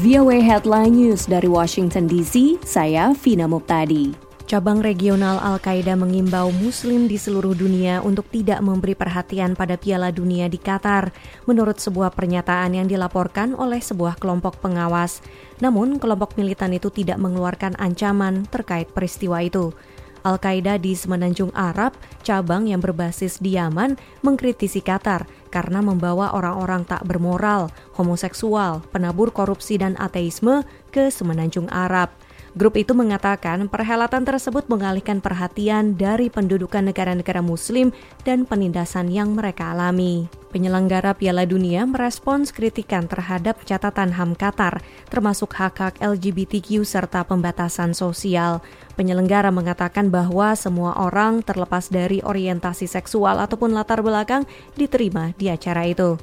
VOA Headline News dari Washington DC, saya Vina Muptadi. Cabang regional Al-Qaeda mengimbau muslim di seluruh dunia untuk tidak memberi perhatian pada Piala Dunia di Qatar, menurut sebuah pernyataan yang dilaporkan oleh sebuah kelompok pengawas. Namun, kelompok militan itu tidak mengeluarkan ancaman terkait peristiwa itu. Al-Qaeda di Semenanjung Arab, cabang yang berbasis di Yaman, mengkritisi Qatar karena membawa orang-orang tak bermoral, homoseksual, penabur korupsi dan ateisme ke Semenanjung Arab. Grup itu mengatakan perhelatan tersebut mengalihkan perhatian dari pendudukan negara-negara muslim dan penindasan yang mereka alami. Penyelenggara Piala Dunia merespons kritikan terhadap catatan HAM Qatar, termasuk hak-hak LGBTQ serta pembatasan sosial. Penyelenggara mengatakan bahwa semua orang terlepas dari orientasi seksual ataupun latar belakang diterima di acara itu.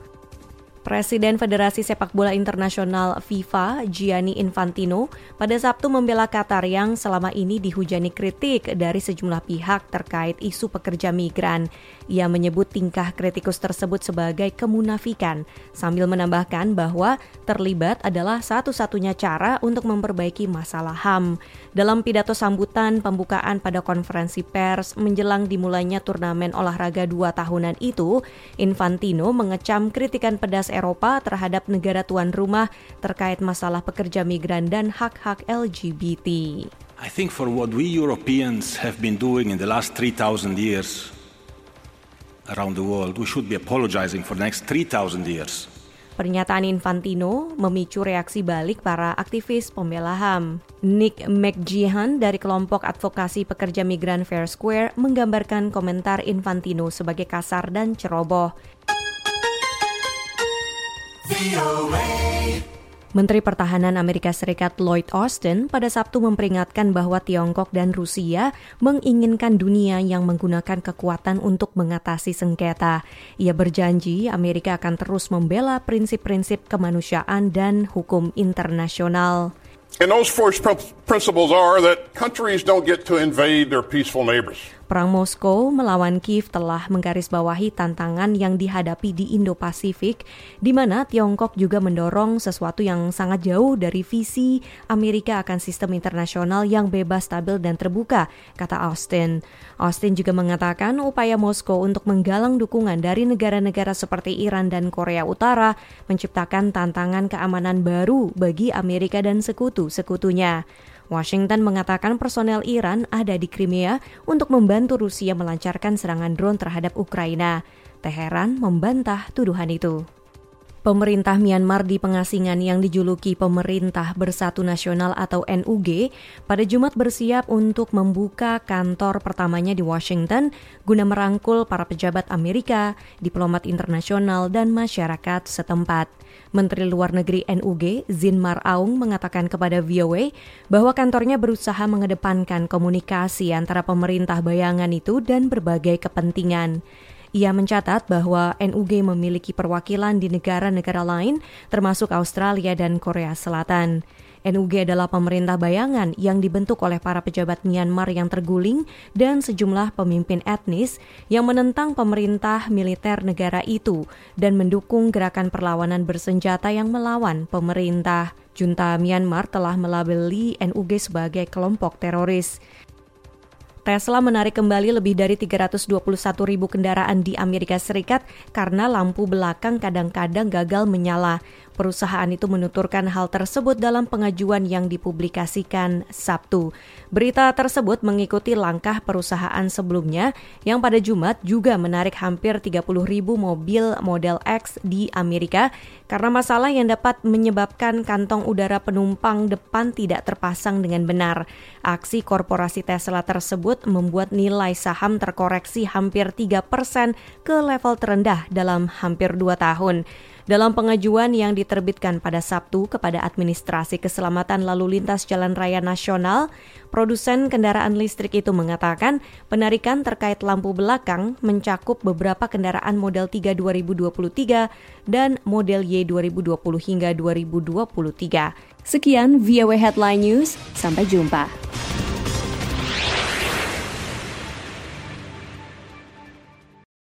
Presiden Federasi Sepak Bola Internasional FIFA, Gianni Infantino, pada Sabtu membela Qatar yang selama ini dihujani kritik dari sejumlah pihak terkait isu pekerja migran. Ia menyebut tingkah kritikus tersebut sebagai kemunafikan, sambil menambahkan bahwa terlibat adalah satu-satunya cara untuk memperbaiki masalah HAM. Dalam pidato sambutan pembukaan pada konferensi pers menjelang dimulainya turnamen olahraga dua tahunan itu, Infantino mengecam kritikan pedas Eropa terhadap negara tuan rumah terkait masalah pekerja migran dan hak-hak LGBT. I think for what we Europeans have been doing in the last 3,000 years around the world, we should be apologizing for the next 3,000 years. Pernyataan Infantino memicu reaksi balik para aktivis pembela HAM. Nick McGeehan dari kelompok advokasi pekerja migran Fair Square menggambarkan komentar Infantino sebagai kasar dan ceroboh. Menteri Pertahanan Amerika Serikat Lloyd Austin pada Sabtu memperingatkan bahwa Tiongkok dan Rusia menginginkan dunia yang menggunakan kekuatan untuk mengatasi sengketa. Ia berjanji Amerika akan terus membela prinsip-prinsip kemanusiaan dan hukum internasional. And those first principles are that countries don't get to invade their peaceful neighbors. Perang Moskow melawan Kiev telah menggarisbawahi tantangan yang dihadapi di Indo-Pasifik, di mana Tiongkok juga mendorong sesuatu yang sangat jauh dari visi Amerika akan sistem internasional yang bebas, stabil, dan terbuka, kata Austin. Austin juga mengatakan upaya Moskow untuk menggalang dukungan dari negara-negara seperti Iran dan Korea Utara menciptakan tantangan keamanan baru bagi Amerika dan sekutu-sekutunya. Washington mengatakan personel Iran ada di Crimea untuk membantu Rusia melancarkan serangan drone terhadap Ukraina. Teheran membantah tuduhan itu. Pemerintah Myanmar di pengasingan yang dijuluki Pemerintah Bersatu Nasional atau NUG pada Jumat bersiap untuk membuka kantor pertamanya di Washington guna merangkul para pejabat Amerika, diplomat internasional, dan masyarakat setempat. Menteri Luar Negeri NUG, Zinmar Aung, mengatakan kepada VOA bahwa kantornya berusaha mengedepankan komunikasi antara pemerintah bayangan itu dan berbagai kepentingan. Ia mencatat bahwa NUG memiliki perwakilan di negara-negara lain, termasuk Australia dan Korea Selatan. NUG adalah pemerintah bayangan yang dibentuk oleh para pejabat Myanmar yang terguling dan sejumlah pemimpin etnis yang menentang pemerintah militer negara itu dan mendukung gerakan perlawanan bersenjata yang melawan pemerintah. Junta Myanmar telah melabeli NUG sebagai kelompok teroris. Tesla menarik kembali lebih dari 321 ribu kendaraan di Amerika Serikat karena lampu belakang kadang-kadang gagal menyala. Perusahaan itu menuturkan hal tersebut dalam pengajuan yang dipublikasikan Sabtu. Berita tersebut mengikuti langkah perusahaan sebelumnya yang pada Jumat juga menarik hampir 30 ribu mobil model X di Amerika karena masalah yang dapat menyebabkan kantong udara penumpang depan tidak terpasang dengan benar. Aksi korporasi Tesla tersebut membuat nilai saham terkoreksi hampir 3 persen ke level terendah dalam hampir dua tahun. Dalam pengajuan yang diterbitkan pada Sabtu kepada Administrasi Keselamatan Lalu Lintas Jalan Raya Nasional, produsen kendaraan listrik itu mengatakan penarikan terkait lampu belakang mencakup beberapa kendaraan model 3 2023 dan model Y 2020 hingga 2023. Sekian VOA Headline News, sampai jumpa.